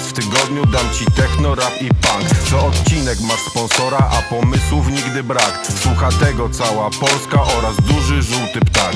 raz w tygodniu dam ci techno, rap i punk. Co odcinek masz sponsora, a pomysłów nigdy brak. Słucha tego cała Polska oraz duży żółty ptak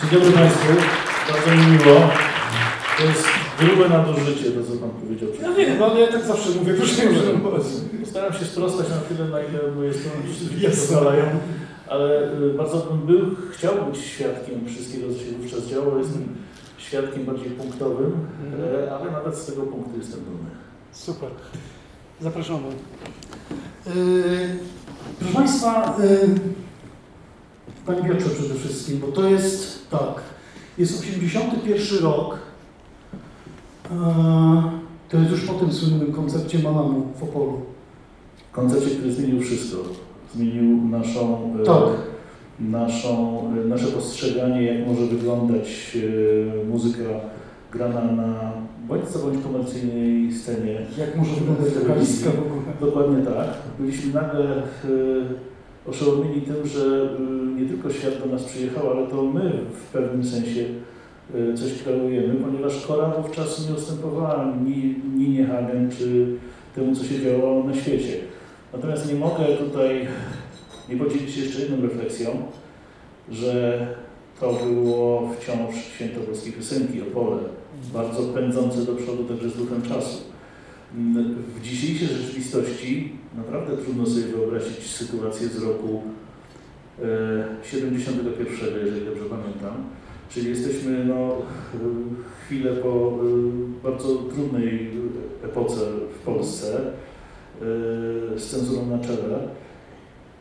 Dzień dobry Państwu, bardzo mi miło. To jest grube nadużycie, to co Pan powiedział. Ja wiem, ale ja tak zawsze mówię, proszę nie Staram się sprostać na tyle, na ile moje strony pozwalają, ale y, bardzo bym był, chciał być świadkiem wszystkiego, co się wówczas działo. Jestem świadkiem bardziej punktowym, e, ale nawet z tego punktu jestem dumny. Super. Zapraszamy. Yy, proszę Państwa, yy, Panie przede wszystkim, bo to jest tak, jest 81 rok, Eee, to jest już po tym słynnym koncercie Manamu w Opolu. Koncercie, który zmienił wszystko. Zmienił naszą, e, Tak. naszą, e, nasze postrzeganie, jak może wyglądać e, muzyka grana na bądź co bądź komercyjnej scenie. Jak może wyglądać wokalistka w ogóle? Dokładnie tak. Byliśmy nagle oszołomieni tym, że e, nie tylko świat do nas przyjechał, ale to my w pewnym sensie e, coś kreujemy, ponieważ Kora wówczas nie ustępowała ni Hagen czy temu, co się działo na świecie. Natomiast nie mogę tutaj nie podzielić się jeszcze jedną refleksją, że to było wciąż święto polskiej piosenki, Opole, bardzo pędzące do przodu także z duchem czasu. W dzisiejszej rzeczywistości naprawdę trudno sobie wyobrazić sytuację z roku e, 71, jeżeli dobrze pamiętam. Czyli jesteśmy no, e, chwilę po e, bardzo trudnej epoce w Polsce e, z cenzurą na czele.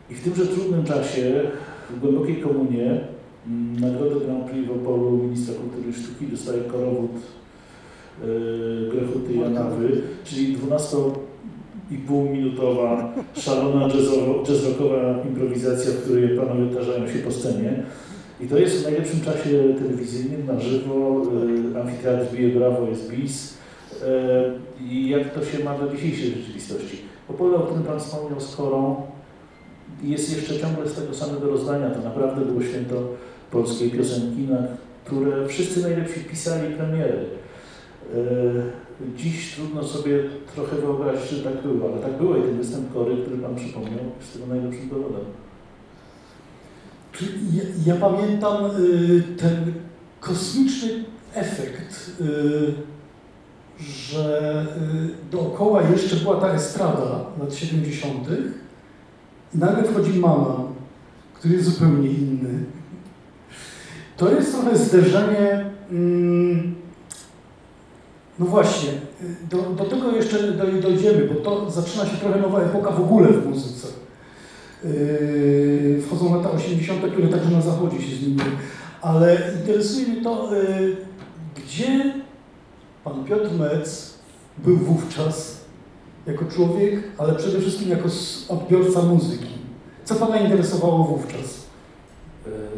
I w tymże trudnym czasie, w głębokiej komunie, mm, nagrodę Grand Prix w Opolu ministra kultury i sztuki dostaje korowód e, Grechuty Janawy, czyli 12 i pół minutowa szalona jazzrockowa improwizacja, w której panowie tarzają się po scenie. I to jest w najlepszym czasie telewizyjnym, na żywo, y, amfiteatr bije brawo, jest bis. Y, I jak to się ma do dzisiejszej rzeczywistości? Opole, o którym Pan wspomniał z Korą, jest jeszcze ciągle z tego samego rozdania. To naprawdę było święto polskiej piosenki, na które wszyscy najlepsi pisali premiery. Dziś trudno sobie trochę wyobrazić, że tak było, ale tak było i ten występ Kory, który Pan przypomniał, jest tego najlepszym dowodem. Ja, ja pamiętam y, ten kosmiczny efekt, y, że y, dookoła jeszcze była ta estrada lat 70. i nagle wchodzi mama, który jest zupełnie inny. To jest trochę zderzenie. No właśnie, y, do, do tego jeszcze doj- dojdziemy, bo to zaczyna się trochę nowa epoka w ogóle w muzyce. Yy, wchodzą lata 80., które także na zachodzie się zmieniły. Ale interesuje mnie to, yy, gdzie pan Piotr Metz był wówczas jako człowiek, ale przede wszystkim jako odbiorca muzyki. Co pana interesowało wówczas?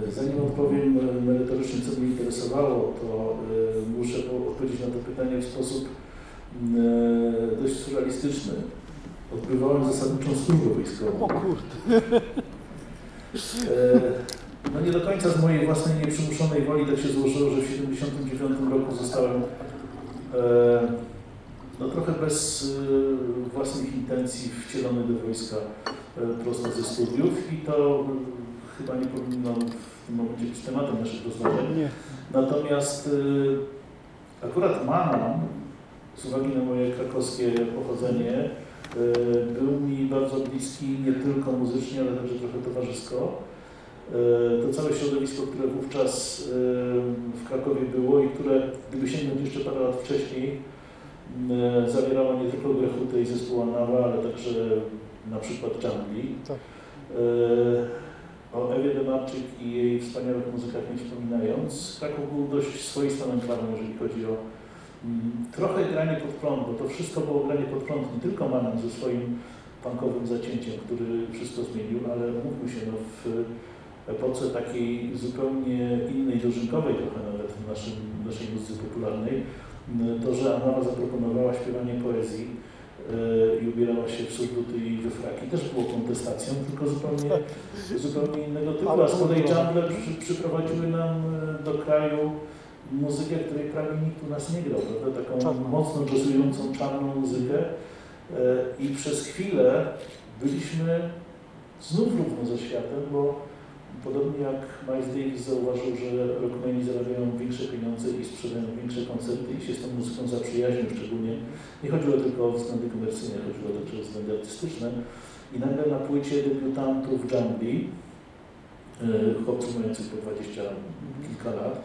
E, Zanim odpowiem e, merytorycznie, co mnie interesowało, to e, muszę po- odpowiedzieć na to pytanie w sposób m, e, dość surrealistyczny. Odbywałem zasadniczą służbę wojskową. kurde. E, No nie do końca z mojej własnej nieprzymuszonej woli tak się złożyło, że w 1979 roku zostałem no trochę bez własnych intencji wcielony do wojska prosto ze studiów i to chyba nie powinno w tym momencie być tematem naszych rozważań. Nie. Natomiast y, akurat Manam, z uwagi na moje krakowskie pochodzenie, y, był mi bardzo bliski nie tylko muzycznie, ale także trochę towarzysko. Y, To całe środowisko, które wówczas w Krakowie było i które, gdyby sięgnąć jeszcze parę lat wcześniej, zawierało nie tylko Grechutę i zespół Anawa, ale także na przykład Jungli. Tak. O Ewie Demarczyk i jej wspaniałych muzykach nie wspominając, Kraków był dość swoistą enklawą, jeżeli chodzi o mm, trochę granie pod prąd, bo to wszystko było granie pod prąd, nie tylko Manem ze swoim punkowym zacięciem, który wszystko zmienił, ale mówmy się, no, w epoce takiej zupełnie innej, dożynkowej trochę nawet w naszym, naszej muzyce popularnej, mm, to, że Anna zaproponowała śpiewanie poezji i ubierała się w surduty i we fraki, też było kontestacją, tylko zupełnie zupełnie innego typu, a z kolei jungle przy, przyprowadziły nam e, do kraju muzykę, której prawie nikt u nas nie grał, prawda? Taką Czarną. mocno jazzującą, czarną muzykę e, i przez chwilę byliśmy znów równo ze światem, bo podobnie jak Miles Davis zauważył, że rockmeni zarabiają większe pieniądze i sprzedają większe koncerty i się z tą muzyką zaprzyjaźnił szczególnie. Nie chodziło tylko o względy komercyjne, chodziło także o względy artystyczne. I nagle na płycie debiutantów Jungli, e, chłopców mających po 20 kilka lat,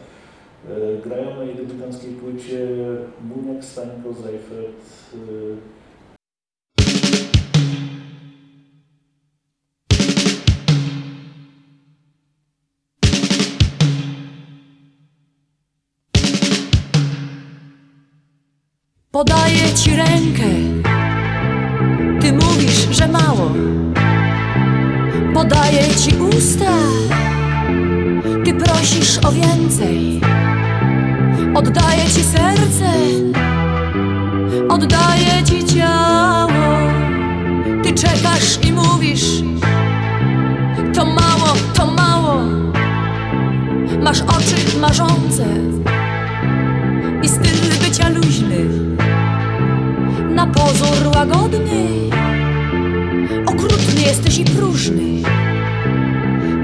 e, grają na jej debiutanckiej płycie Muniak, Stańko, Zajfert, Podaję ci rękę, ty mówisz, że mało. Podaję ci usta, ty prosisz o więcej. Oddaję ci serce, oddaję ci ciało. Ty czekasz i mówisz, to mało, to mało. Masz oczy marzące pozór łagodny. Okrutny jesteś i próżny.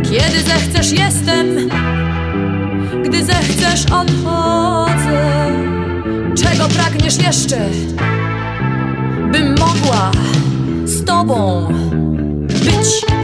Kiedy zechcesz jestem. Gdy zechcesz odchodzę. Czego pragniesz jeszcze? Bym mogła z tobą być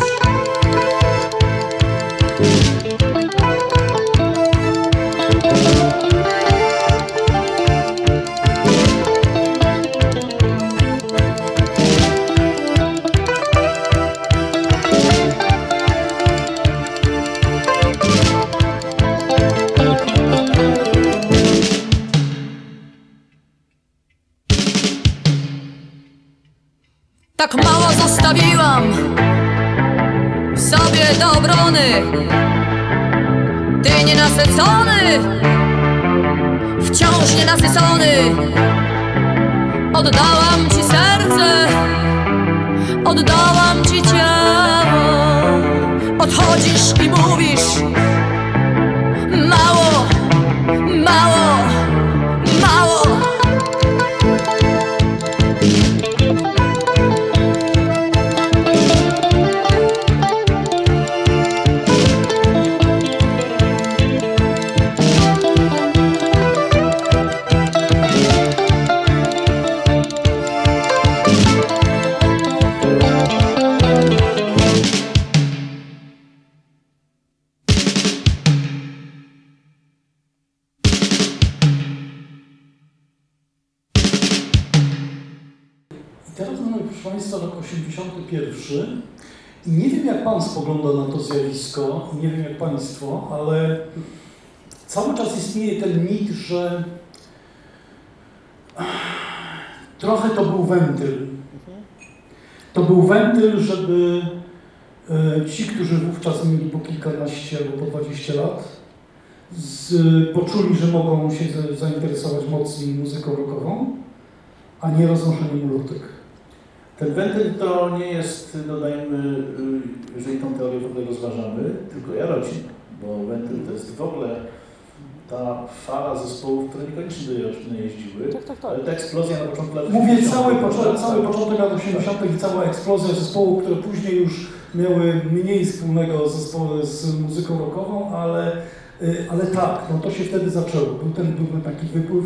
obrony. Ty nienasycony, wciąż nienasycony. Oddałam ci serce, Oddałam ci ciało Odchodzisz i mówisz nie wiem, jak Państwo, ale cały czas istnieje ten mit, że trochę to był wentyl. To był wentyl, żeby e, ci, którzy wówczas mieli po kilkanaście albo po 20 lat, z, poczuli, że mogą się za- zainteresować mocniej muzyką rockową, a nie roznoszeniem ulotek. Ten wentyl to nie jest, dodajmy, y, jeżeli tą teorię w ogóle rozważamy, tylko Jarocin, bo wentyl to jest w ogóle ta fala zespołów, które niekoniecznie do Jarocina jeździły, Tak, tak, ale ta eksplozja na początku lat Mówię 80. cały początek, Tak, cały tak. początek lat 80. i cała eksplozja zespołów, które później już miały mniej wspólnego zespołu z muzyką rockową, ale, y, ale tak, no to się wtedy zaczęło. Był ten, był ten taki wypływ.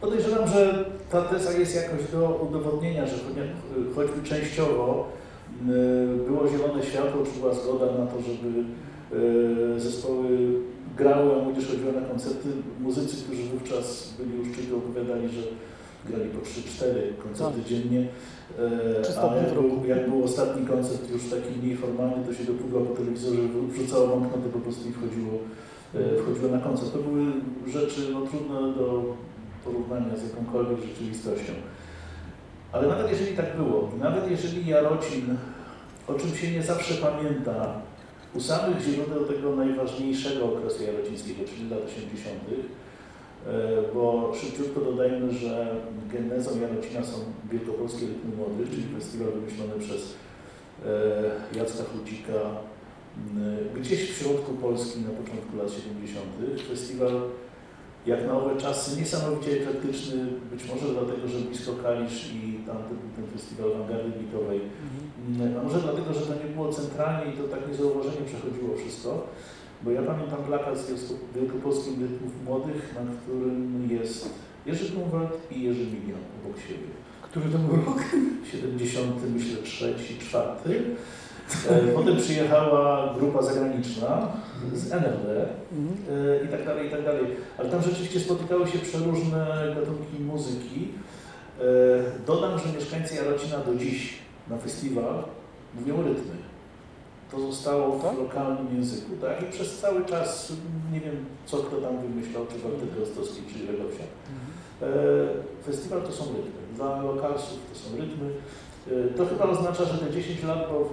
Podejrzewam, że ta teza jest jakoś do udowodnienia, że choć- choćby częściowo y, było zielone światło, czy była zgoda na to, żeby y, zespoły grały, a młodzież chodziła na koncerty. Muzycy, którzy wówczas byli uczciwi, opowiadali, że grali po 3-4 koncerty dziennie. Y, A jak był, jak był ostatni koncert już taki mniej formalny, to się dopługał po telewizorze, wrzucało banknoty po prostu i wchodziło, wchodziło na koncert. To były rzeczy no, trudne do porównania z jakąkolwiek rzeczywistością. Ale nawet jeżeli tak było, nawet jeżeli Jarocin, o czym się nie zawsze pamięta, u samych źródeł tego najważniejszego okresu jarocińskiego, czyli lat 80., e, bo szybciutko dodajmy, że genezą Jarocina są Wielkopolskie Rytmy Młodych, czyli festiwal wymyślony przez e, Jacka Chlucika, m, gdzieś w środku Polski na początku lat 70. Festiwal jak na owe czasy niesamowicie eklektyczny, być może dlatego, że blisko Kalisz i tam ten, ten festiwal awangardy bitowej, Mm, a może dlatego, że to nie było centralnie i to tak niezauważenie przechodziło wszystko, bo ja pamiętam plakat z Wielko- Wielkopolskim Rytmów Młodych, na którym jest Jerzy Grunwald i Jerzy Milion obok siebie. Który to był rok? 70, myślę, trzeci, czwarty. E, Potem przyjechała grupa zagraniczna z NRD e, i tak dalej, i tak dalej. Ale tam rzeczywiście spotykały się przeróżne gatunki muzyki. E, Dodam, że mieszkańcy Jarocina do dziś na festiwal mówią rytmy. To zostało w lokalnym języku, tak? I przez cały czas, nie wiem co kto tam wymyślał, czy Bartek Rostowski, czy Legowsiak. E, Festiwal to są rytmy. Dla lokalsów to są rytmy. E, To chyba oznacza, że te 10 lat, bo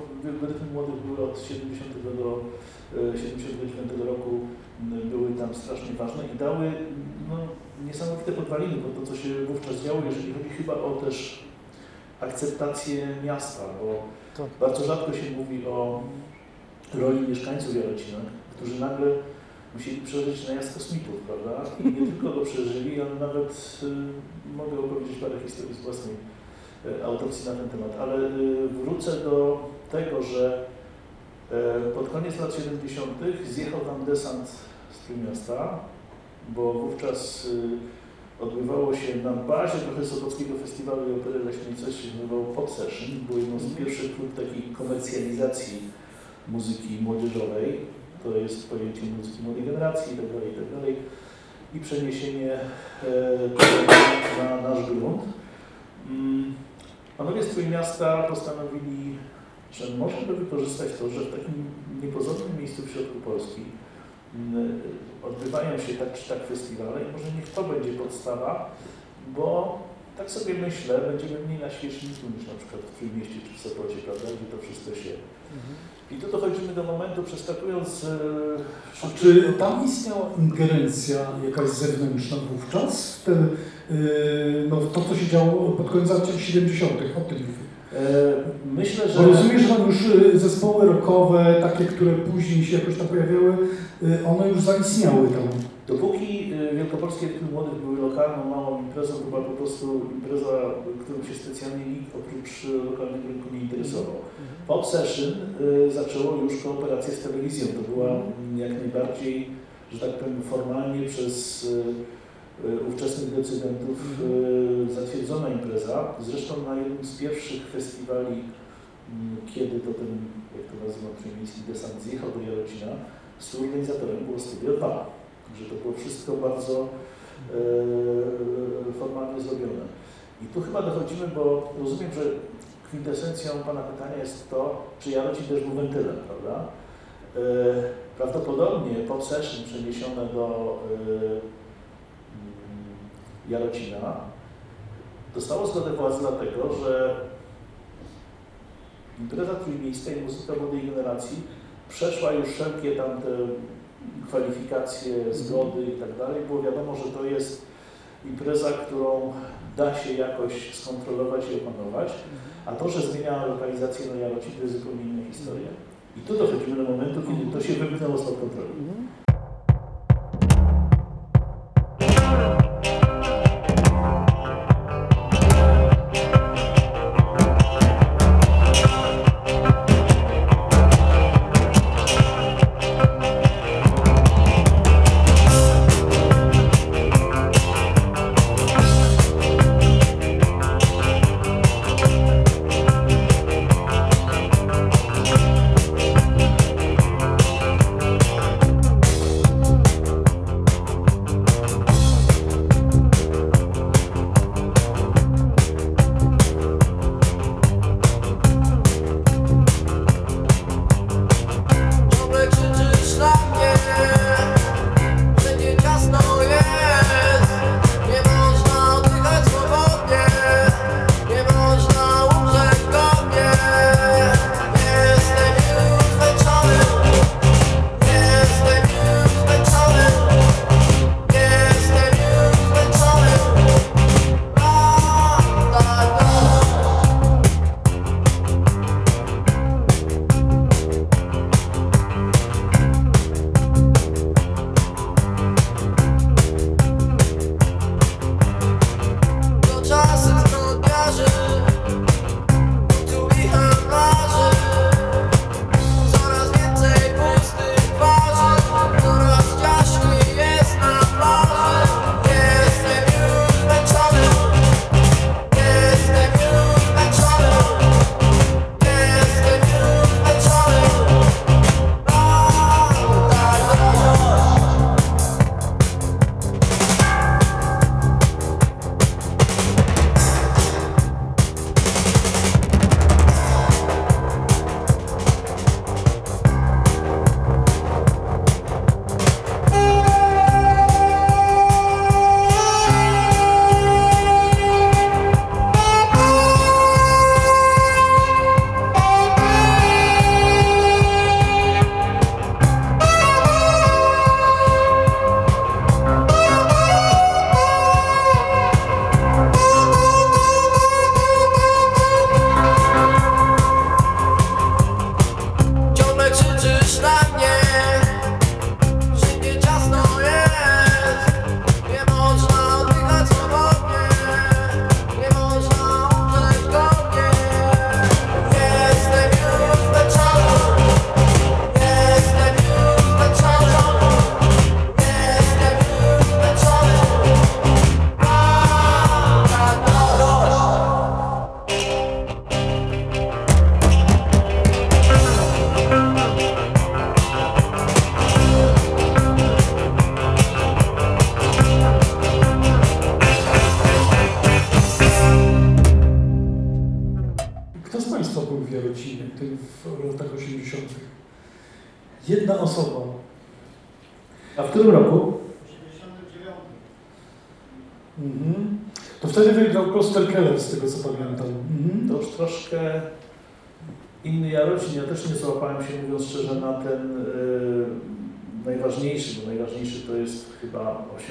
rytmy młodych były od 70 do e, 79 roku, m, były tam strasznie ważne i dały no, niesamowite podwaliny pod to, co się wówczas działo, jeżeli chodzi chyba o też akceptację miasta, bo Tak. bardzo rzadko się mówi o roli mieszkańców Jarocina, którzy nagle musieli przeżyć najazd kosmitów, prawda? I nie tylko go przeżyli, ale nawet y, mogę opowiedzieć parę historii z własnej y, autopsji na ten temat. Ale y, wrócę do tego, że y, pod koniec lat 70. zjechał tam desant z Trójmiasta, bo wówczas odbywało się na bazie trochę Sopockiego Festiwalu Opery Leśnej coś się nazywało Pop Session. Było jedno z pierwszych prób takiej komercjalizacji muzyki młodzieżowej. To jest pojęcie muzyki młodej generacji itd. itd. I przeniesienie e, na nasz grunt. Mm, Panowie z Trójmiasta postanowili, że można by wykorzystać to, że w takim niepozornym miejscu w środku Polski mm, odbywają się tak czy tak festiwale i może niech to będzie podstawa, bo tak sobie myślę, będziemy mniej na świeczniku niż na przykład w Trójmieście czy w Sopocie, prawda, gdzie to wszystko się... I tu dochodzimy do momentu, przeskakując... e, A czy tam istniała ingerencja jakaś zewnętrzna wówczas? w Ten, yy, no, to, co się działo pod koniec lat 70. o tym. Myślę, że... Bo rozumiem, że tam już y, zespoły rockowe, takie, które później się jakoś tam pojawiały, y, one już zaistniały tam. Dopóki Wielkopolskie Rytmy Młodych były lokalną, małą imprezą, to była po prostu impreza, którą się specjalnie nikt oprócz lokalnego rynku nie interesował. Pop Session zaczęło już kooperację z telewizją. To była mm, jak najbardziej, że tak powiem, formalnie przez ówczesnych decydentów y, zatwierdzona impreza. Zresztą na jednym z pierwszych festiwali, mm, kiedy to ten, jak to nazywa, przemiejski desant zjechał do Jarocina, współorganizatorem było Studio 2. Że to było wszystko bardzo e, formalnie zrobione. I tu chyba dochodzimy, bo rozumiem, że kwintesencją Pana pytania jest to, czy Jarocin też był wentylem, prawda? Prawdopodobnie pop session przeniesione do Jarocina dostało zgodę władz dlatego, że impreza trójmiejska i muzyka młodej generacji przeszła już wszelkie tam te kwalifikacje, zgody i tak dalej. Było wiadomo, że to jest impreza, którą da się jakoś skontrolować i opanować, a to, że zmienia lokalizację na Jarocin, to jest zupełnie inna historia. I tu dochodzimy do momentu, kiedy to się wymknęło spod kontroli.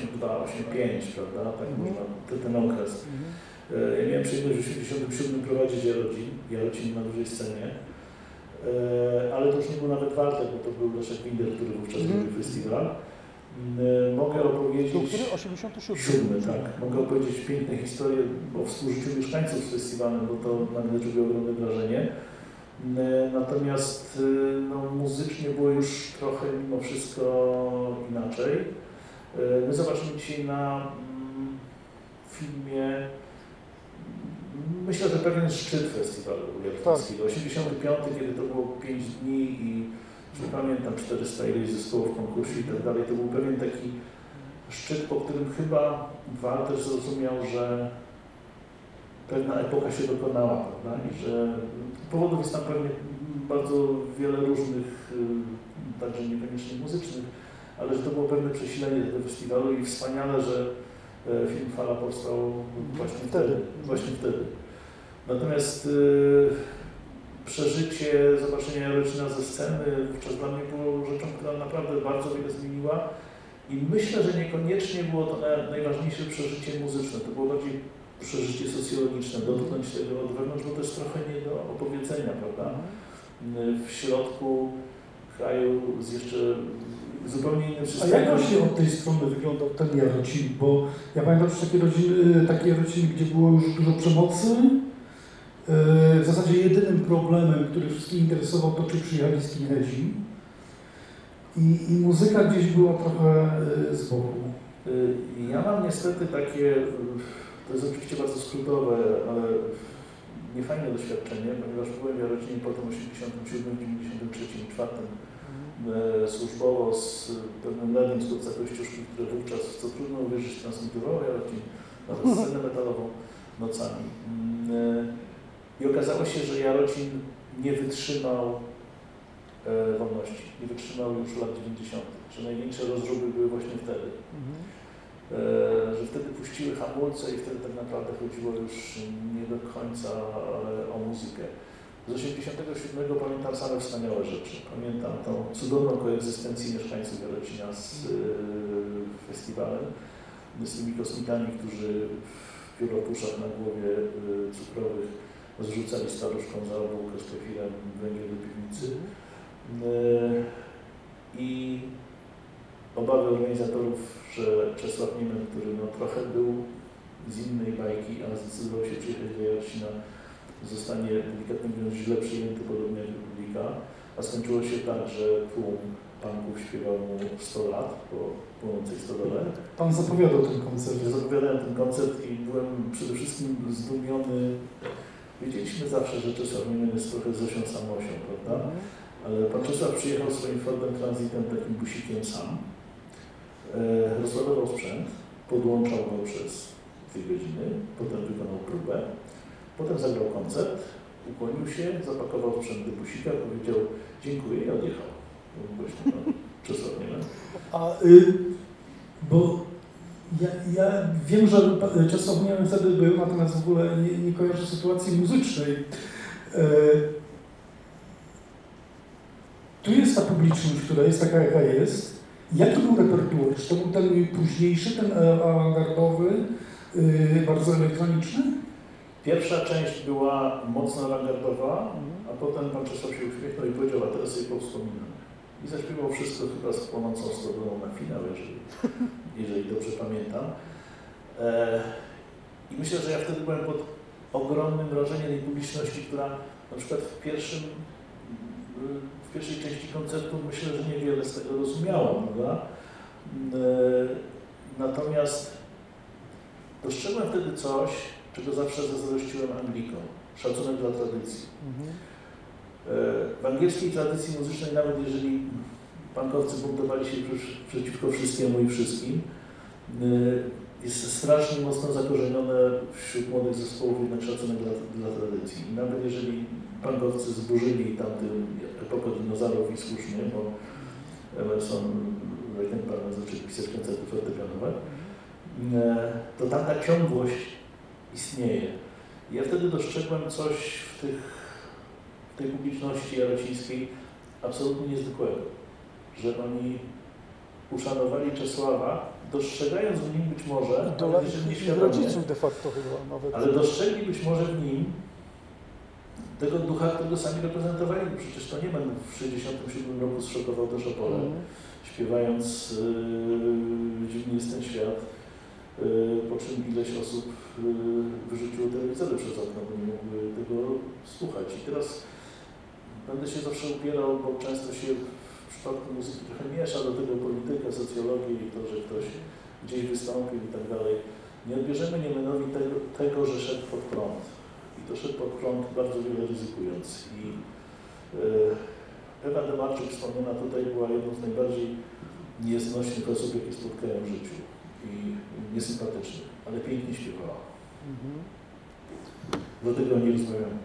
8,2, 8,5, prawda? Tak można, ten, ten okres. E, Ja miałem przyjemność w 87 prowadzić Jarocin, Jarocin na dużej scenie, E, ale to już nie był nawet Walter, bo to był Leszek Winder, który wówczas Mhm. robił festiwal. E, Mogę opowiedzieć... To który? 87. Siódmy, tak. Mogę opowiedzieć piękne historie o współżyciu mieszkańców z festiwalem, bo to na mnie zrobiło ogromne wrażenie. E, Natomiast no, muzycznie było już trochę mimo wszystko inaczej. My zobaczymy dzisiaj na mm, filmie mm, myślę, że pewien szczyt festiwalu jarocińskiego. 85, kiedy to było 5 dni i że pamiętam 400 ileś zespołów w konkursie i tak dalej, to był pewien taki szczyt, po którym chyba Walter zrozumiał, że pewna epoka się dokonała, prawda? I że powodów jest tam pewnie bardzo wiele różnych, y, także niekoniecznie muzycznych, ale że to było pewne przesilenie tego festiwalu i wspaniale, że e, film Fala powstał właśnie wtedy. Wtedy. Właśnie wtedy. Natomiast y, przeżycie zobaczenia Jarocina ze sceny wówczas dla mnie było rzeczą, która naprawdę bardzo wiele zmieniła i myślę, że niekoniecznie było to na- najważniejsze przeżycie muzyczne, to było bardziej przeżycie socjologiczne, dotknąć tego od wewnątrz, bo to jest trochę nie do opowiedzenia, prawda? W środku kraju z jeszcze zupełnie A jak właśnie od tej strony wyglądał ten Jarocin? Bo ja pamiętam już takie rodziny, takie Jarociny, gdzie było już dużo przemocy. Yy, W zasadzie jedynym problemem, który wszystkich interesował, to czy przyjechali skinheadzi. I, I muzyka gdzieś była trochę yy, z boku. Y, Ja mam niestety takie, y, to jest oczywiście bardzo skrótowe, ale niefajne doświadczenie, ponieważ byłem w Jarocinie potem w 87, 93, 4 e, służbowo z pewnym Lenim z Kupca Kościuszki, które wówczas, co trudno uwierzyć, transmitowało Jarocin, nawet scenę metalową nocami. Mm, e, I okazało się, że Jarocin nie wytrzymał e, wolności, nie wytrzymał już lat 90., że największe rozruby były właśnie wtedy. Mhm. E, że wtedy puściły hamulce i wtedy tak naprawdę chodziło już nie do końca o muzykę. Z 87 pamiętam same wspaniałe rzeczy. Pamiętam tą cudowną koegzystencję mieszkańców Jarocina z e, festiwalem, z tymi kosmitami, którzy w pióropuszach na głowie e, cukrowych zrzucali staruszką za bułkę z kefirem węgiel do piwnicy. E, I obawy organizatorów, że Czesław Niemen, który no, trochę był z innej bajki, a zdecydował się przyjechać do Jarocina, zostanie delikatnie mówiąc źle przyjęty, podobnie jak Republika, a skończyło się tak, że tłum panków śpiewał mu 100 lat po płynącej stodole. Pan zapowiadał ten koncert. Zapowiadałem ten koncert i byłem przede wszystkim zdumiony. Wiedzieliśmy zawsze, że Czesław Niemen jest trochę Zosią Samosią, prawda? Ale pan Czesław przyjechał swoim Fordem Transitem, takim busikiem sam, e, rozładował sprzęt, podłączał go przez dwie godziny, potem wykonał próbę, potem zagrał koncert, ukłonił się, zapakował sprzęt do busika, powiedział dziękuję i odjechał. To Czesław Niemen. A, y, bo ja, ja wiem, że pa- Czesław Niemen wtedy był, natomiast w ogóle nie, nie kojarzę sytuacji muzycznej. Y, tu jest ta publiczność, która jest taka, jaka jest. Jaki był repertuar? Czy to był ten późniejszy, ten awangardowy, y, bardzo elektroniczny? Pierwsza część była mocno awangardowa, a potem pan Czesław się uśmiechnął i powiedział, a teraz sobie powspominam. I zaśpiewał wszystko chyba z płonącą stodołą na finał, jeżeli, jeżeli dobrze pamiętam. E, I myślę, że ja wtedy byłem pod ogromnym wrażeniem tej publiczności, która na przykład w pierwszym w pierwszej części koncertu myślę, że niewiele z tego rozumiała, prawda? E, Natomiast dostrzegłem wtedy coś, czego zawsze zazdrościłem Anglikom. Szacunek dla tradycji. Mhm. E, W angielskiej tradycji muzycznej, nawet jeżeli pankowcy buntowali się przeciwko wszystkiemu i wszystkim, e, jest strasznie mocno zakorzenione wśród młodych zespołów jednak szacunek dla, dla tradycji. I nawet jeżeli pankowcy zburzyli tamtą epokę dinozaurów i słusznie, bo Emerson, Reichenbach zaczęli pisać koncerty fortepianowe, e, to tamta ciągłość istnieje. I ja wtedy dostrzegłem coś w, tych, w tej publiczności jarocińskiej absolutnie niezwykłego, że oni uszanowali Czesława dostrzegając w nim być może, rodziców de facto chyba nawet. ale dostrzegli być może w nim tego ducha, którego sami reprezentowali. Przecież to nie będę w 1967 roku zszokował też Opole, Mhm. śpiewając yy, Dziwny jest ten świat, po czym ileś osób yy, wyrzuciło telewizory przez okno, bo nie mogły tego słuchać. I teraz będę się zawsze upierał, bo często się w przypadku muzyki trochę miesza do tego polityka, socjologię i to, że ktoś gdzieś wystąpił i tak dalej. Nie odbierzemy Niemenowi tego, tego, że szedł pod prąd. I to szedł pod prąd bardzo wiele ryzykując. I yy, Ewa Demarczyk wspomniana tutaj była jedną z najbardziej nieznośnych osób, jakie spotkałem w życiu. I niesympatycznych, ale pięknie śpiewała. Mhm. Dlatego nie rozmawiamy.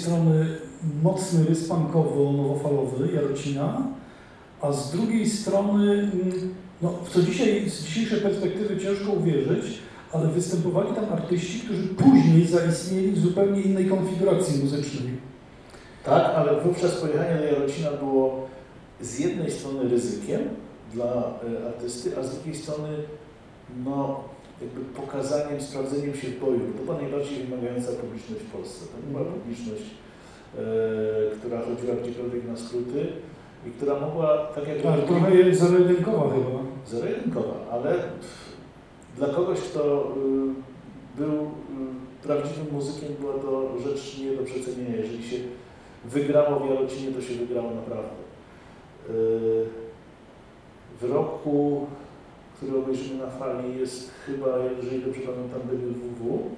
Strony mocny rys punkowo-nowofalowy Jarocina, a z drugiej strony, mm, no, w co dzisiaj, z dzisiejszej perspektywy ciężko uwierzyć, ale występowali tam artyści, którzy później zaistnieli w zupełnie innej konfiguracji muzycznej. Tak, ale wówczas pojechanie do Jarocina było z jednej strony ryzykiem dla e, artysty, a z drugiej strony no, jakby pokazaniem, sprawdzeniem się w boju. To była najbardziej wymagająca publiczność w Polsce. To była Mhm. publiczność, e, która chodziła gdziekolwiek na skróty i która mogła, tak jak Tak, trochę jest zaredynkowa chyba. zero-jedynkowa, ale dla kogoś, kto y, był y, prawdziwym muzykiem, była to rzecz nie do przecenienia. Jeżeli się wygrało w Jarocinie, to się wygrało naprawdę. Y, w roku, który obejrzymy na fali, jest chyba, jeżeli dobrze pamiętam, WWW.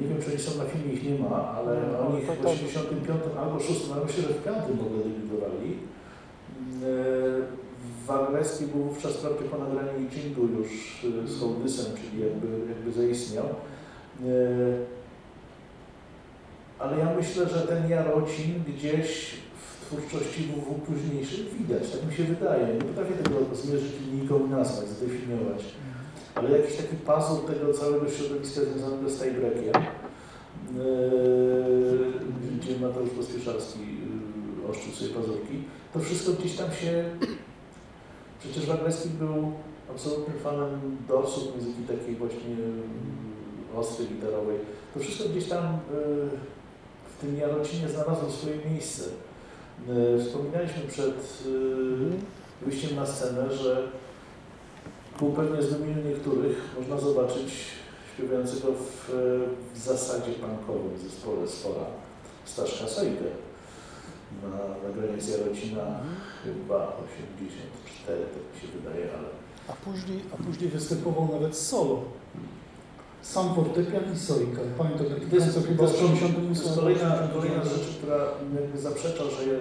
Nie wiem, czy oni są na filmie, ich nie ma, ale No, oni w tak. 85 albo 6, albo myślę, że w 5 w ogóle debiutowali. E, Wagleski był wówczas wprawdzie po nagraniu Jingu już e, z Hołdysem, czyli jakby, jakby zaistniał. E, Ale ja myślę, że ten Jarocin gdzieś twórczości WW późniejszych widać, tak mi się wydaje. Nie potrafię tego zmierzyć linijką nazwać, zdefiniować. Ale jakiś taki puzzle tego całego środowiska związanego z tiebreakiem, yy, gdzie Mateusz Pospieszalski yy, oszczył sobie pazurki, to wszystko gdzieś tam się... Przecież Wagleski był absolutnym fanem dorsów, muzyki takiej właśnie yy, ostrej, gitarowej. To wszystko gdzieś tam yy, w tym Jarocinie znalazło swoje miejsce. Yy, Wspominaliśmy przed yy, wyjściem na scenę, że ku pewnie zdumieniu niektórych. Można zobaczyć śpiewającego w, w zasadzie punkowym zespole Sfora Staszka Sojkę na, na granicy Jarocina chyba 84, tak mi się wydaje, ale A później, a później występował nawet solo. Sam fortepian i sojka. Pamiętam taki To jest, chyba w jest, 88 to jest kolejna, kolejna 89. rzecz, która jakby zaprzecza, że y,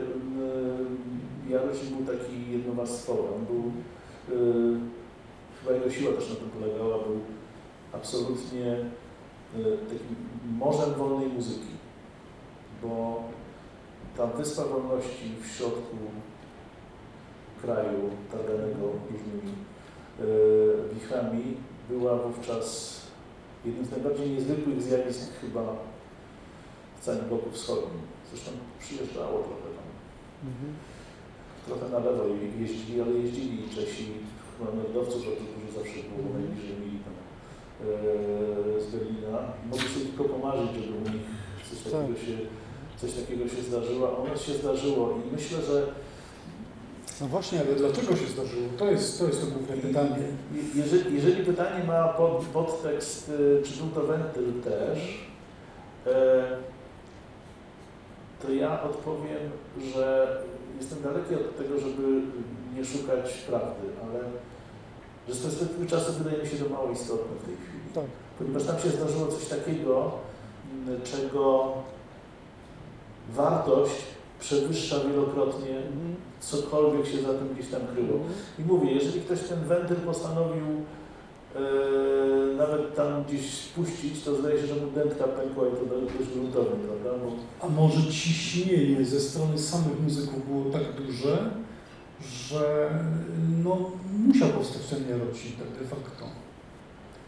Jarocin był taki jednowarstwowy. On był, y, chyba jego siła też na tym polegała, był absolutnie y, takim morzem wolnej muzyki, bo ta wyspa wolności w środku kraju targanego różnymi y, wichrami była wówczas jednym z najbardziej niezwykłych zjawisk chyba w całym bloku wschodnim. Zresztą przyjeżdżało trochę tam. Trochę na lewo je- jeździli, ale jeździli Czesi, chyba nordowców bardzo dużo zawsze było, bo najbliżej mieli tam e, z Berlina. Mogli sobie tylko pomarzyć, żeby u nich coś takiego, Tak. się, coś takiego się zdarzyło, a u nas się zdarzyło i myślę, że No właśnie, ale dlaczego się zdarzyło? To jest to, jest to główne pytanie. Je- Jeżeli, jeżeli pytanie ma pod, podtekst, y, czy był to wentyl też, e, to ja odpowiem, że jestem daleki od tego, żeby nie szukać prawdy, ale że z perspektywy czasu wydaje mi się to mało istotne w tej chwili. Tak. Ponieważ tam się zdarzyło coś takiego, czego wartość przewyższa wielokrotnie cokolwiek się za tym gdzieś tam kryło. I mówię, jeżeli ktoś ten wentyl postanowił e, nawet tam gdzieś spuścić, to zdaje się, że mu dętka pękła i to dość gruntownie, prawda? Bo A może ciśnienie ze strony samych muzyków było tak duże, że no, musiał powstać ten Jarocin tak de facto.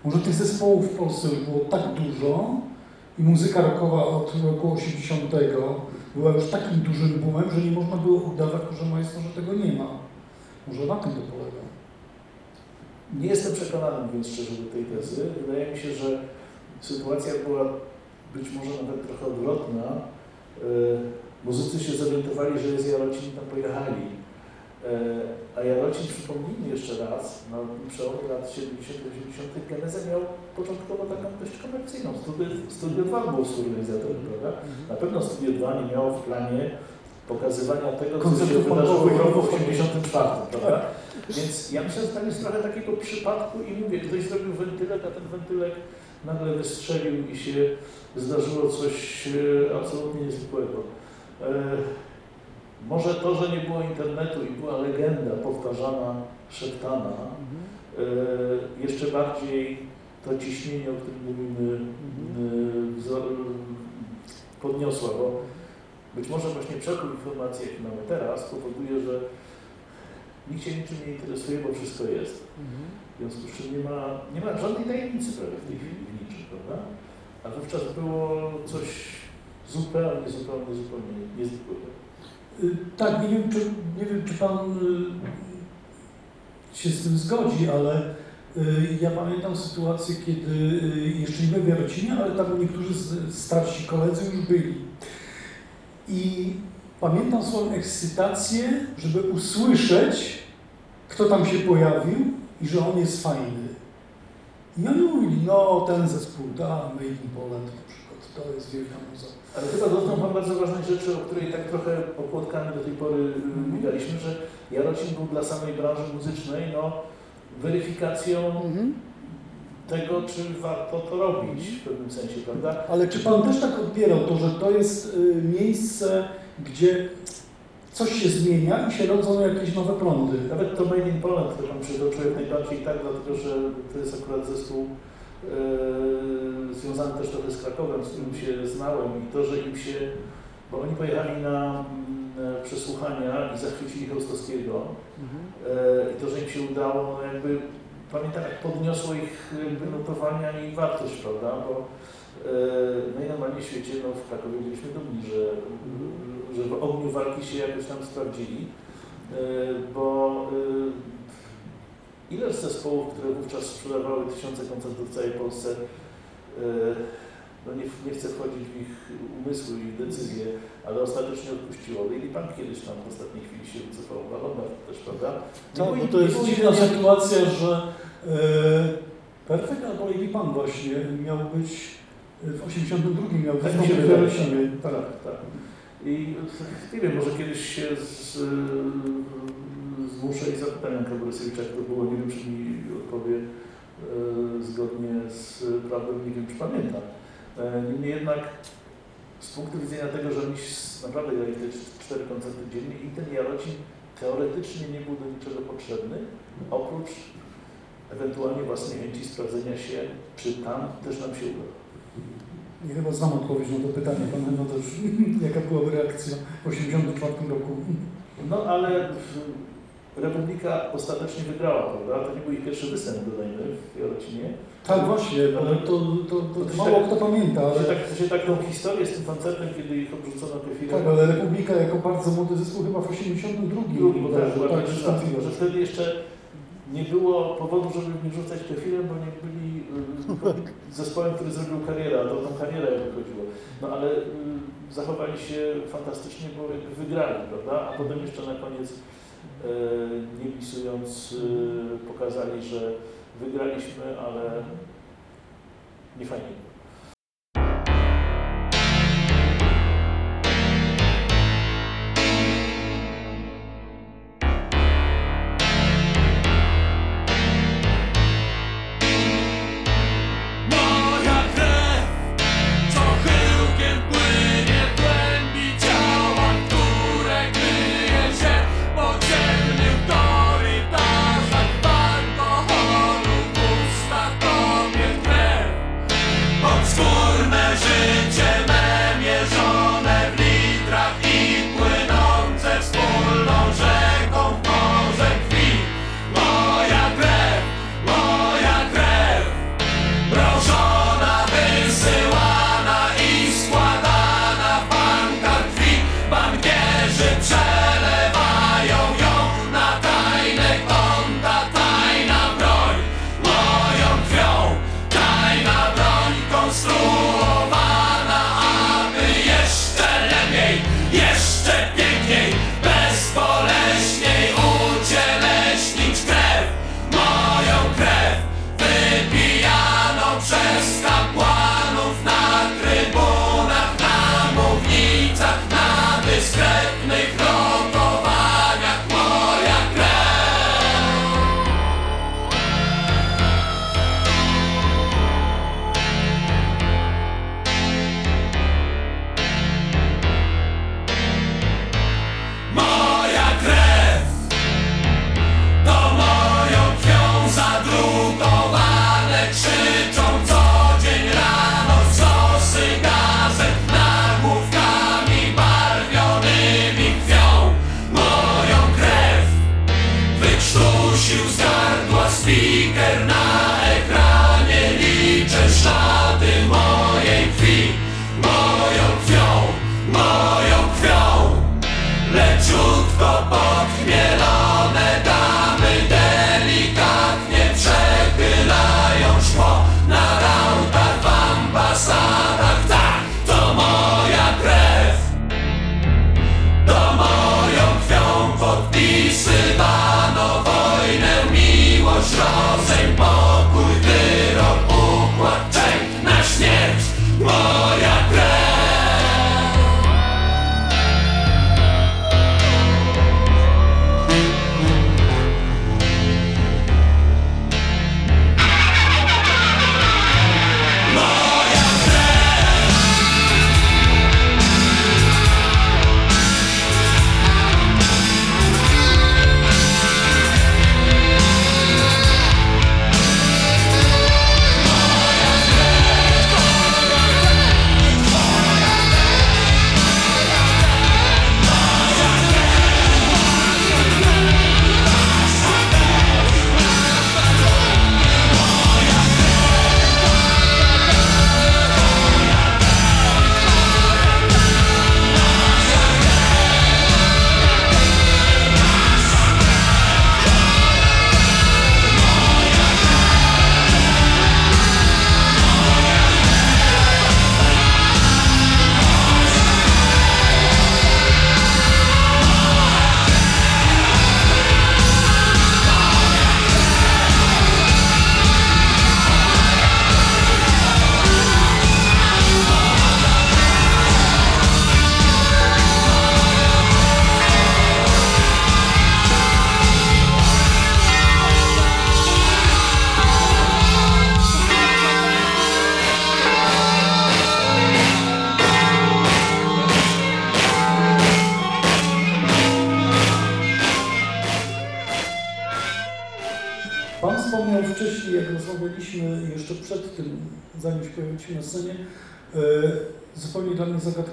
Może tych zespołów w Polsce już było tak dużo i muzyka rockowa od roku 80 była już takim dużym boomem, że nie można było udawać, że majstro, że tego nie ma. Może na tym to polega. nie jestem przekonany, mówiąc szczerze, do tej tezy. Wydaje mi się, że sytuacja była być może nawet trochę odwrotna. E, muzycy się zorientowali, że jest Jarocin, tam pojechali. E, a Jarocin, przypomnijmy jeszcze raz, na przełomie lat 70-80 genezę miał początkowo taką dość komercyjną. Studio, Studio 2 był współorganizatorem, prawda? Na pewno Studio 2 nie miało w planie pokazywania tego, co się wydarzyło w roku 84, prawda? Więc ja myślę, że tam jest trochę takiego przypadku i mówię, ktoś zrobił wentylek, a ten wentylek nagle wystrzelił i się zdarzyło coś e, absolutnie niezwykłego. E, może to, że nie było internetu i była legenda powtarzana, szeptana, e, jeszcze bardziej to ciśnienie, o którym mówimy, e, wzor- podniosła, bo być może właśnie przepływ informacji, jaki mamy teraz, powoduje, że nikt się niczym nie interesuje, bo wszystko jest. W związku z czym nie ma, nie ma żadnej tajemnicy prawie w tej chwili w niczym, prawda? A wówczas było coś zupełnie, zupełnie, zupełnie niezwykłego. Y, Tak, nie wiem, czy, nie wiem, czy Pan y, się z tym zgodzi, ale Y, Ja pamiętam sytuację, kiedy jeszcze nie byłem w Jarocinie, ale tam niektórzy starsi koledzy już byli. I pamiętam swoją ekscytację, żeby usłyszeć, kto tam się pojawił i że on jest fajny. I oni mówili, no ten zespół, da, Made in Poland na przykład, to jest wielka muza. Ale chyba dotknął Pan bardzo ważnej rzeczy, o której tak trochę opłotkami do tej pory y, biegaliśmy, że Jarocin był dla samej branży muzycznej no, weryfikacją tego, czy warto to robić w pewnym sensie, prawda? Ale czy Pan też tak odbierał to, że to jest y, miejsce, gdzie coś się zmienia i się rodzą jakieś nowe prądy? Nawet to Made in Poland, które Pan przytoczył jak najbardziej tak, dlatego że to jest akurat zespół e, związany też trochę z Krakowem, z którym się znałem i to, że im się, bo oni pojechali na mm, przesłuchania i zachwycili Chełstowskiego e, i to, że im się udało, no jakby pamiętam jak podniosło ich notowania i wartość, prawda, bo e, najnormalniej w świecie, no w Krakowie byliśmy dumni, że, że w ogniu walki się jakoś tam sprawdzili, e, bo e, ileż zespołów, które wówczas sprzedawały tysiące koncertów w całej Polsce, e, no nie, nie chcę wchodzić w ich umysły i decyzje, ale ostatecznie odpuściło. Lady Punk kiedyś tam w ostatniej chwili się wycofał, Madonna też, prawda? Nie Tak, bo to jest dziwna sytuacja, że e, Perfekt albo Lady Pan właśnie miał być w 82 miał Tak wystąpić się w Jarocinie. Tak, tak. I nie wiem, może kiedyś się z, zmuszę i zapytam Janka Borysewicza, jak to było, nie wiem, czy mi odpowie e, zgodnie z prawdą, nie wiem, czy pamięta. E, Niemniej jednak z punktu widzenia tego, że s- naprawdę grali te cz- cztery koncerty dziennie i ten Jarocin teoretycznie nie był do niczego potrzebny, oprócz ewentualnie własnej chęci sprawdzenia się, czy tam też nam się uda. Nie chyba znam odpowiedź na to pytanie, pan chyba też, jaka byłaby reakcja w 84 roku. No ale Republika ostatecznie wygrała, prawda? To nie był ich pierwszy występ, dodajmy, w Jarocinie. Tak właśnie, ale to, to, to, To się mało tak- kto pamięta, się ale, tak, się tak tą historię z tym koncertem, kiedy ich obrzucono kefirem. tak, ale Republika jako bardzo młody zespół chyba w 82 drugi, tak, bodajże, była tak, tak, wystąpił. że wtedy jeszcze nie było powodu, żeby mnie rzucać kefirem, bo nie byli y, zespołem, który zrobił karierę, a to tą karierę jakby chodziło. No ale y, zachowali się fantastycznie, bo jakby wygrali, prawda? A potem jeszcze na koniec y, nie bisując y, pokazali, że wygraliśmy, ale nie fajnie.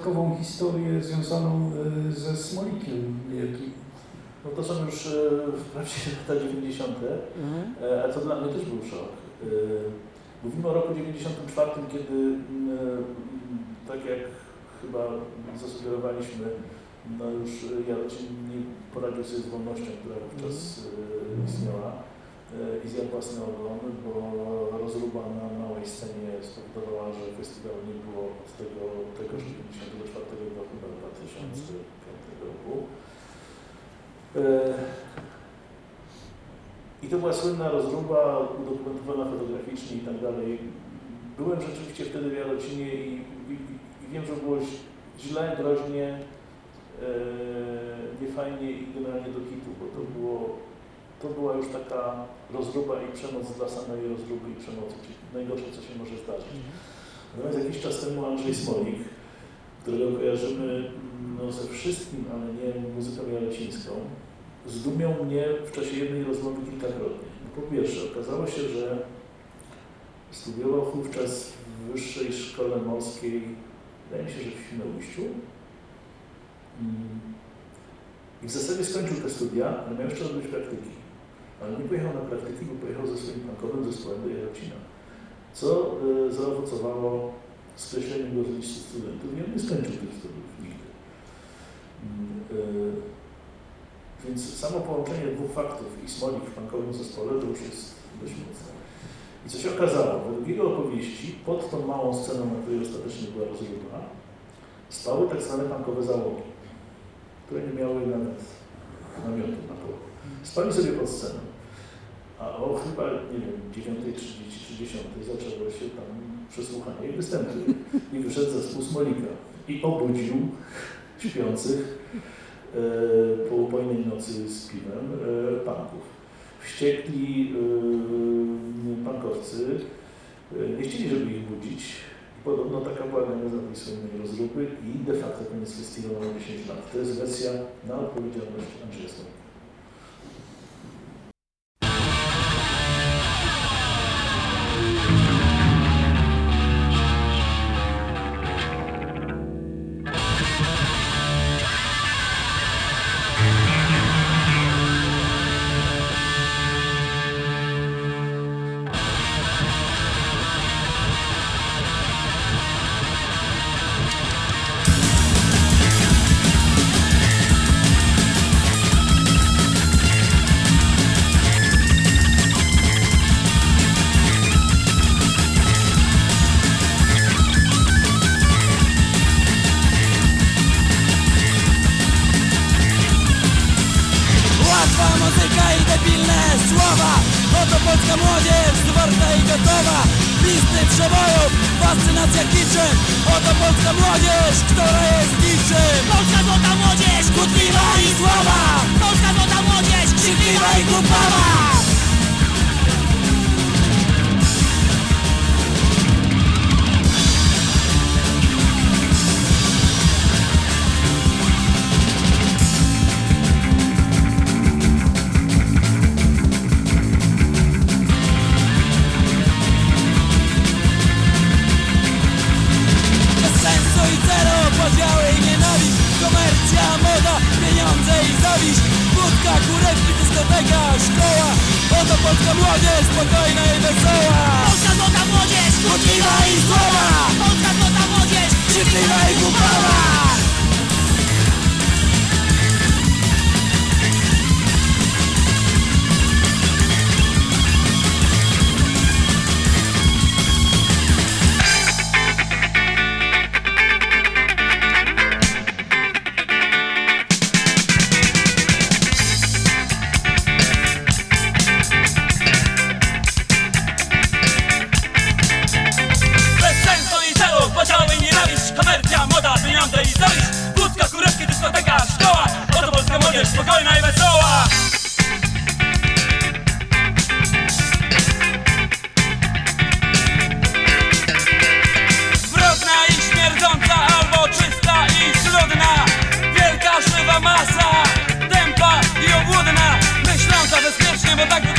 Zagadkową historię związaną e, ze Smolikiem niejakim. No to są już e, wprawdzie lata 90., e, ale to dla mnie też był szok. E, Mówimy o roku 94, kiedy mm, e, tak jak chyba zasugerowaliśmy, no już Jarocin nie poradził sobie z wolnością, która wówczas e, istniała i zjadł własny ogon, bo rozruba na małej scenie spowodowała, że festiwalu nie było od tego, tegoż 94 do chyba 2005 roku. E, I to była słynna rozruba, udokumentowana fotograficznie i tak dalej. Byłem rzeczywiście wtedy w Jarocinie i, i, i wiem, że było źle, groźnie, e, niefajnie i generalnie do hitu, bo to było, to była już taka rozruba i przemoc dla samej rozruby i przemocy, czyli najgorsze, co się może zdarzyć. Natomiast jakiś czas temu Andrzej Smolik, którego kojarzymy no, ze wszystkim, ale nie muzyką jarocińską, zdumiał mnie w czasie jednej rozmowy kilkakrotnie. No, po pierwsze, okazało się, że studiował wówczas w Wyższej Szkole Morskiej, wydaje mi się, że w Świnoujściu. Mm. I w zasadzie skończył te studia, ale miał jeszcze odbyć praktyki. Ale nie pojechał na praktyki, bo pojechał ze swoim punkowym zespołem do Jarocina. Co y, zaowocowało skreśleniem go z listy studentów i on nie skończył tych studiów nigdy. Mm, y, więc samo połączenie dwóch faktów i Smolik w punkowym zespole to już jest dość mocne. I co się okazało? Według jego opowieści pod tą małą sceną, na której ostatecznie była rozruba, stały tak zwane punkowe załogi, które nie miały nawet namiotu na polu. Spali sobie pod sceną. A o chyba, nie wiem, 9.30 czy 10 zaczęło się tam przesłuchanie i występy. I wyszedł zespół Smolika i obudził śpiących e, po upojnej nocy z piwem e, panków. Wściekli e, pankowcy e, nie chcieli, żeby ich budzić. I podobno taka była geneza tej rozruby i de facto koniec festiwalu na 10 lat. To jest wersja na odpowiedzialność Andrzeja. Młodzież, która wesoła! Zbrodna i śmierdząca, albo czysta i schludna Wielka żywa masa, tempa i obłudna Myśląca bezpiecznie, bo tak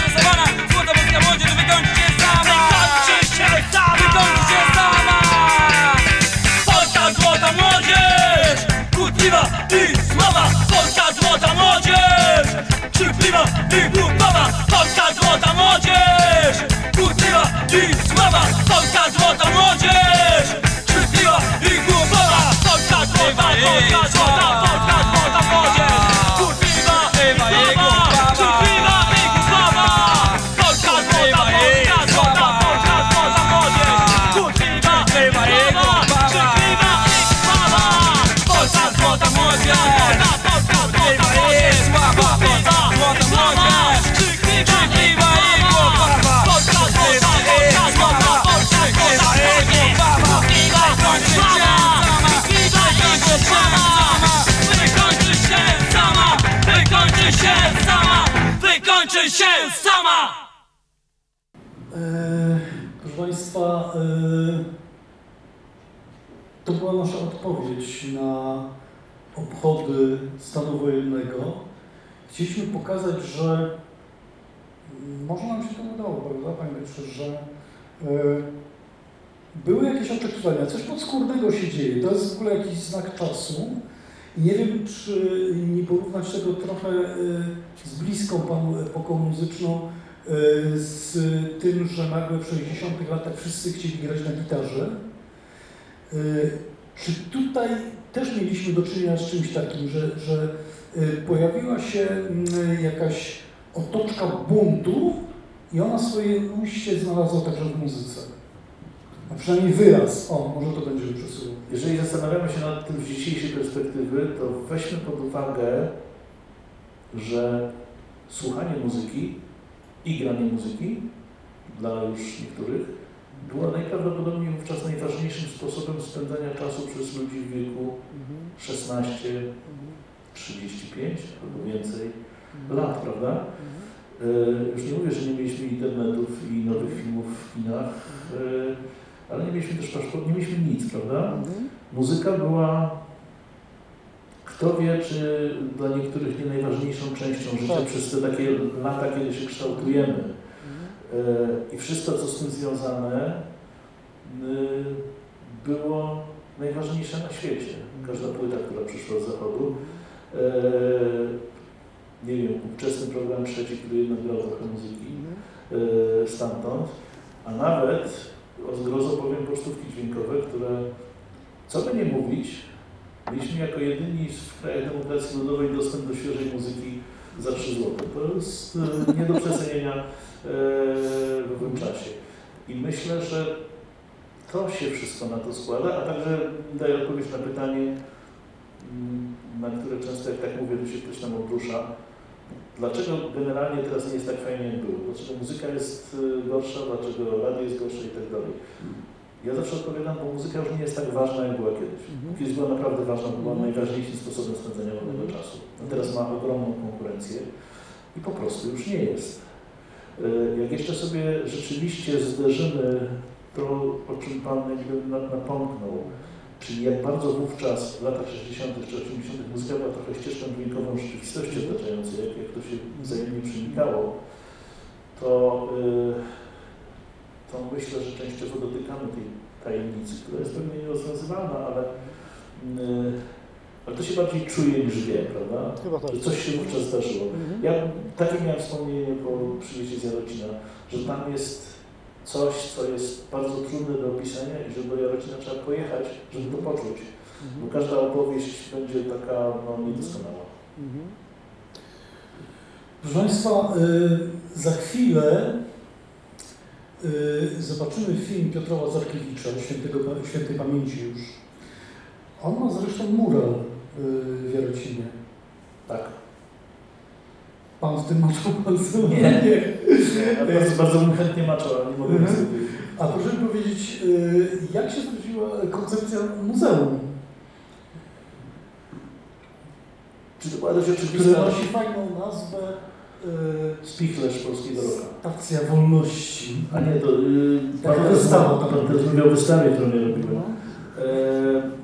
Chcieliśmy pokazać, że mm, może nam się to udało, prawda, Panie Piotrze, że y, były jakieś oczekiwania, coś podskórnego się dzieje, to jest w ogóle jakiś znak czasu. Nie wiem, czy nie porównać tego trochę y, z bliską Panu epoką muzyczną, y, z tym, że nagle w 60 latach wszyscy chcieli grać na gitarze. Czy tutaj też mieliśmy do czynienia z czymś takim, że, że pojawiła się mm, jakaś otoczka buntu i ona swoje ujście znalazła także w muzyce? A przynajmniej wyraz. O, może to będzie przesuwał. Jeżeli zastanawiamy się nad tym z dzisiejszej perspektywy, to weźmy pod uwagę, że słuchanie muzyki i granie muzyki dla już niektórych było najprawdopodobniej wówczas najważniejszym sposobem spędzania czasu przez ludzi w wieku 16, 35 albo więcej lat, prawda? E, Już nie mówię, że nie mieliśmy internetów i nowych filmów w kinach, e, ale nie mieliśmy też paszportu, nie mieliśmy nic, prawda? Muzyka była, kto wie, czy dla niektórych nie najważniejszą częścią życia Tak. przez te takie lata, kiedy się kształtujemy. E, I wszystko, co z tym związane, y, było najważniejsze na świecie. Każda płyta, która przyszła z zachodu. E, Nie wiem, ówczesny program trzeci, który jednak grał trochę muzyki e, stamtąd, a nawet o zgrozo powiem pocztówki dźwiękowe, które, co by nie mówić, mieliśmy jako jedyni w krajach demokracji ludowej dostęp do świeżej muzyki za 3 zł. To jest e, nie do przecenienia w owym czasie. I myślę, że to się wszystko na to składa, a także daję odpowiedź na pytanie, na które często jak tak mówię, to się ktoś tam obrusza. Dlaczego generalnie teraz nie jest tak fajnie jak było? Dlaczego muzyka jest y, gorsza, dlaczego radio jest gorsze i tak dalej? Ja zawsze odpowiadam, bo muzyka już nie jest tak ważna jak była kiedyś. Kiedyś była naprawdę ważna, była najważniejszym sposobem spędzania wolnego czasu. A teraz ma ogromną konkurencję i po prostu już nie jest. Y, Jak jeszcze sobie rzeczywiście zderzymy to, o czym Pan jakby na- napomknął, czyli jak bardzo wówczas w latach 60. czy 80. muzyka była trochę ścieżką dźwiękową rzeczywistości otaczającej, jak, jak to się wzajemnie przenikało, to, y, to myślę, że częściowo dotykamy tej tajemnicy, która jest pewnie nierozwiązywalna, ale, y, ale to się bardziej czuje niż wie, prawda? Chyba tak. Że coś się wówczas zdarzyło. Ja takie miałem wspomnienie po przyjeździe z Jarocina, że tam jest coś, co jest bardzo trudne do opisania i że do Jarocina trzeba pojechać, żeby to poczuć. Bo każda opowieść będzie taka no, niedoskonała. Proszę Państwa, y, za chwilę y, zobaczymy film Piotra Łazarkiewicza, świętego, świętej pamięci już. On ma zresztą mural y, w Jarocinie. Tak. Pan w tym maczał bardzo Nie. Ja bardzo, bardzo bym chętnie maczał, ale nie mogę Mhm. niestety. A proszę mi powiedzieć, y, jak się zrodziła koncepcja muzeum, Czy to była dość które oczywista nosi fajną nazwę y, spichlerz polskiego roku? Stacja Wolności. A nie, to yy, Taka wystawa. Pan o wystawie, którą ja robiłem. No. E,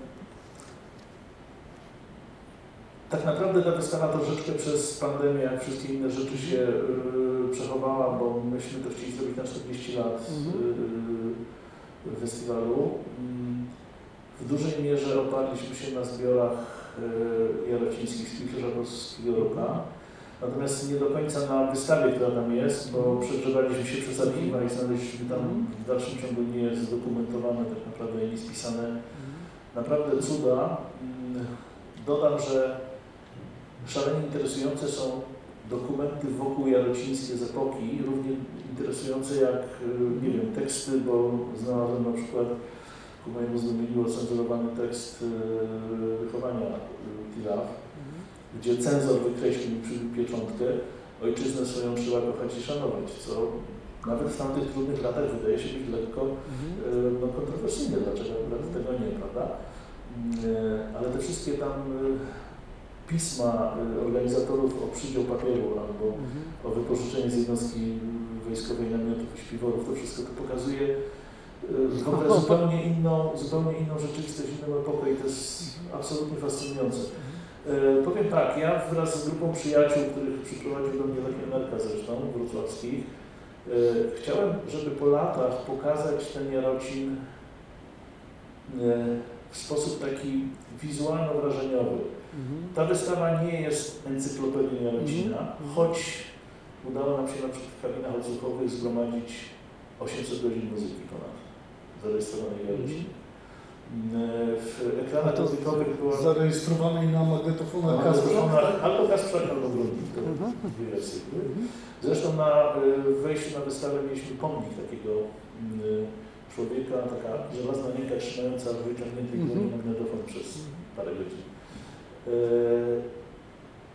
Tak naprawdę ta wystawa troszeczkę przez pandemię, jak wszystkie inne rzeczy się y, przechowała, bo myśmy to chcieli zrobić na 40 lat y, festiwalu. Mm, W dużej mierze oparliśmy się na zbiorach y, jarocińskich z Polskiego Roka. Natomiast nie do końca na wystawie, która tam jest, bo przegrzewaliśmy się przez archiwa i znaleźliśmy tam w dalszym ciągu nie jest zdokumentowane, tak naprawdę nie spisane naprawdę cuda. Mm, Dodam, że szalenie interesujące są dokumenty wokół jarocińskie z epoki, równie interesujące jak, y, nie wiem, teksty, bo znalazłem na przykład ku mojemu zdumieniu ocenzurowany tekst y, wychowania y, Tilaf, gdzie cenzor wykreślił przy pieczątkę ojczyznę swoją trzeba kochać i szanować, co nawet w tamtych trudnych latach wydaje się być lekko e, no, kontrowersyjne, dlaczego akurat tego nie, prawda? Ale te wszystkie tam pisma e, organizatorów o przydział papieru albo o wypożyczenie z jednostki wojskowej namiotów i śpiworów, to wszystko to pokazuje y, zupełnie inną, zupełnie inną rzeczywistość, inną epokę i to jest absolutnie fascynujące. E, Powiem tak, ja wraz z grupą przyjaciół, których przyprowadził do mnie Lech Merka zresztą, wrocławskich, e, chciałem, żeby po latach pokazać ten Jarocin e, w sposób taki wizualno-wrażeniowy. Ta wystawa nie jest encyklopedią Jarocina, choć udało nam się na przykład w kabinach odsłuchowych zgromadzić 800 godzin muzyki ponad zarejestrowanej w Jarocinie. E, W ekranach muzykowych była Zarejestrowanej na magnetofonach albo Kasprzak, albo Grundig, to dwie wersje. Zresztą na y, wejściu na wystawę mieliśmy pomnik takiego y, człowieka, taka żelazna ręka trzymająca w wyciągniętej Mhm. magnetofon przez parę godzin. Y,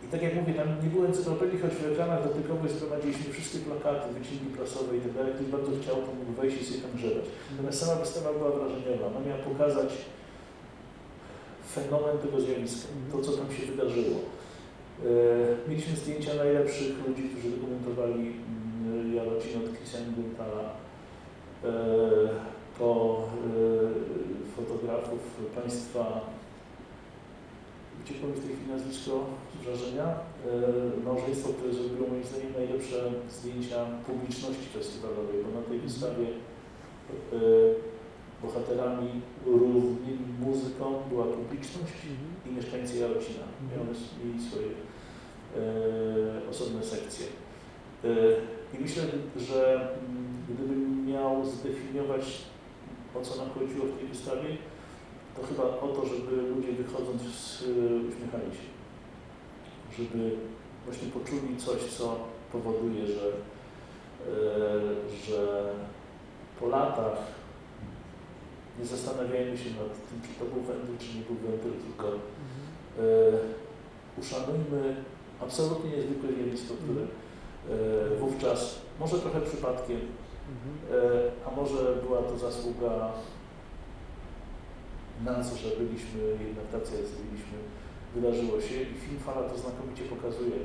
I tak jak mówię, tam nie było encyklopedii, choć w ekranach dotykowych zgromadziliśmy wszystkie plakaty, wycinki prasowe i tak dalej. Ktoś bardzo chciał, to mógł wejść i sobie tam grzebać. Natomiast sama wystawa była wrażeniowa. Ona miała pokazać fenomen tego zjawiska, to co tam się wydarzyło. E, Mieliśmy zdjęcia najlepszych ludzi, którzy dokumentowali mm, Jarocin od Christian e, po fotografów państwa Uciekło mi w tej chwili nazwisko z wrażenia. E, Małżeństwo, które zrobiło moim zdaniem najlepsze zdjęcia publiczności festiwalowej, bo na tej wystawie e, bohaterami równymi muzyką była publiczność i mieszkańcy Jarocina. I one mieli swoje e, osobne sekcje. E, I myślę, że mm, gdybym miał zdefiniować, o co nam chodziło w tej wystawie, to chyba o to, żeby ludzie wychodząc z, uśmiechali się. Żeby właśnie poczuli coś, co powoduje, że, e, że po latach nie zastanawiajmy się nad tym, czy to był wentyl, czy nie był wentyl, tylko e, uszanujmy absolutnie niezwykłe zjawisko, które e, wówczas, może trochę przypadkiem, e, a może była to zasługa nas, że byliśmy jednak tacy, jacy byliśmy, wydarzyło się i film Fala to znakomicie pokazuje.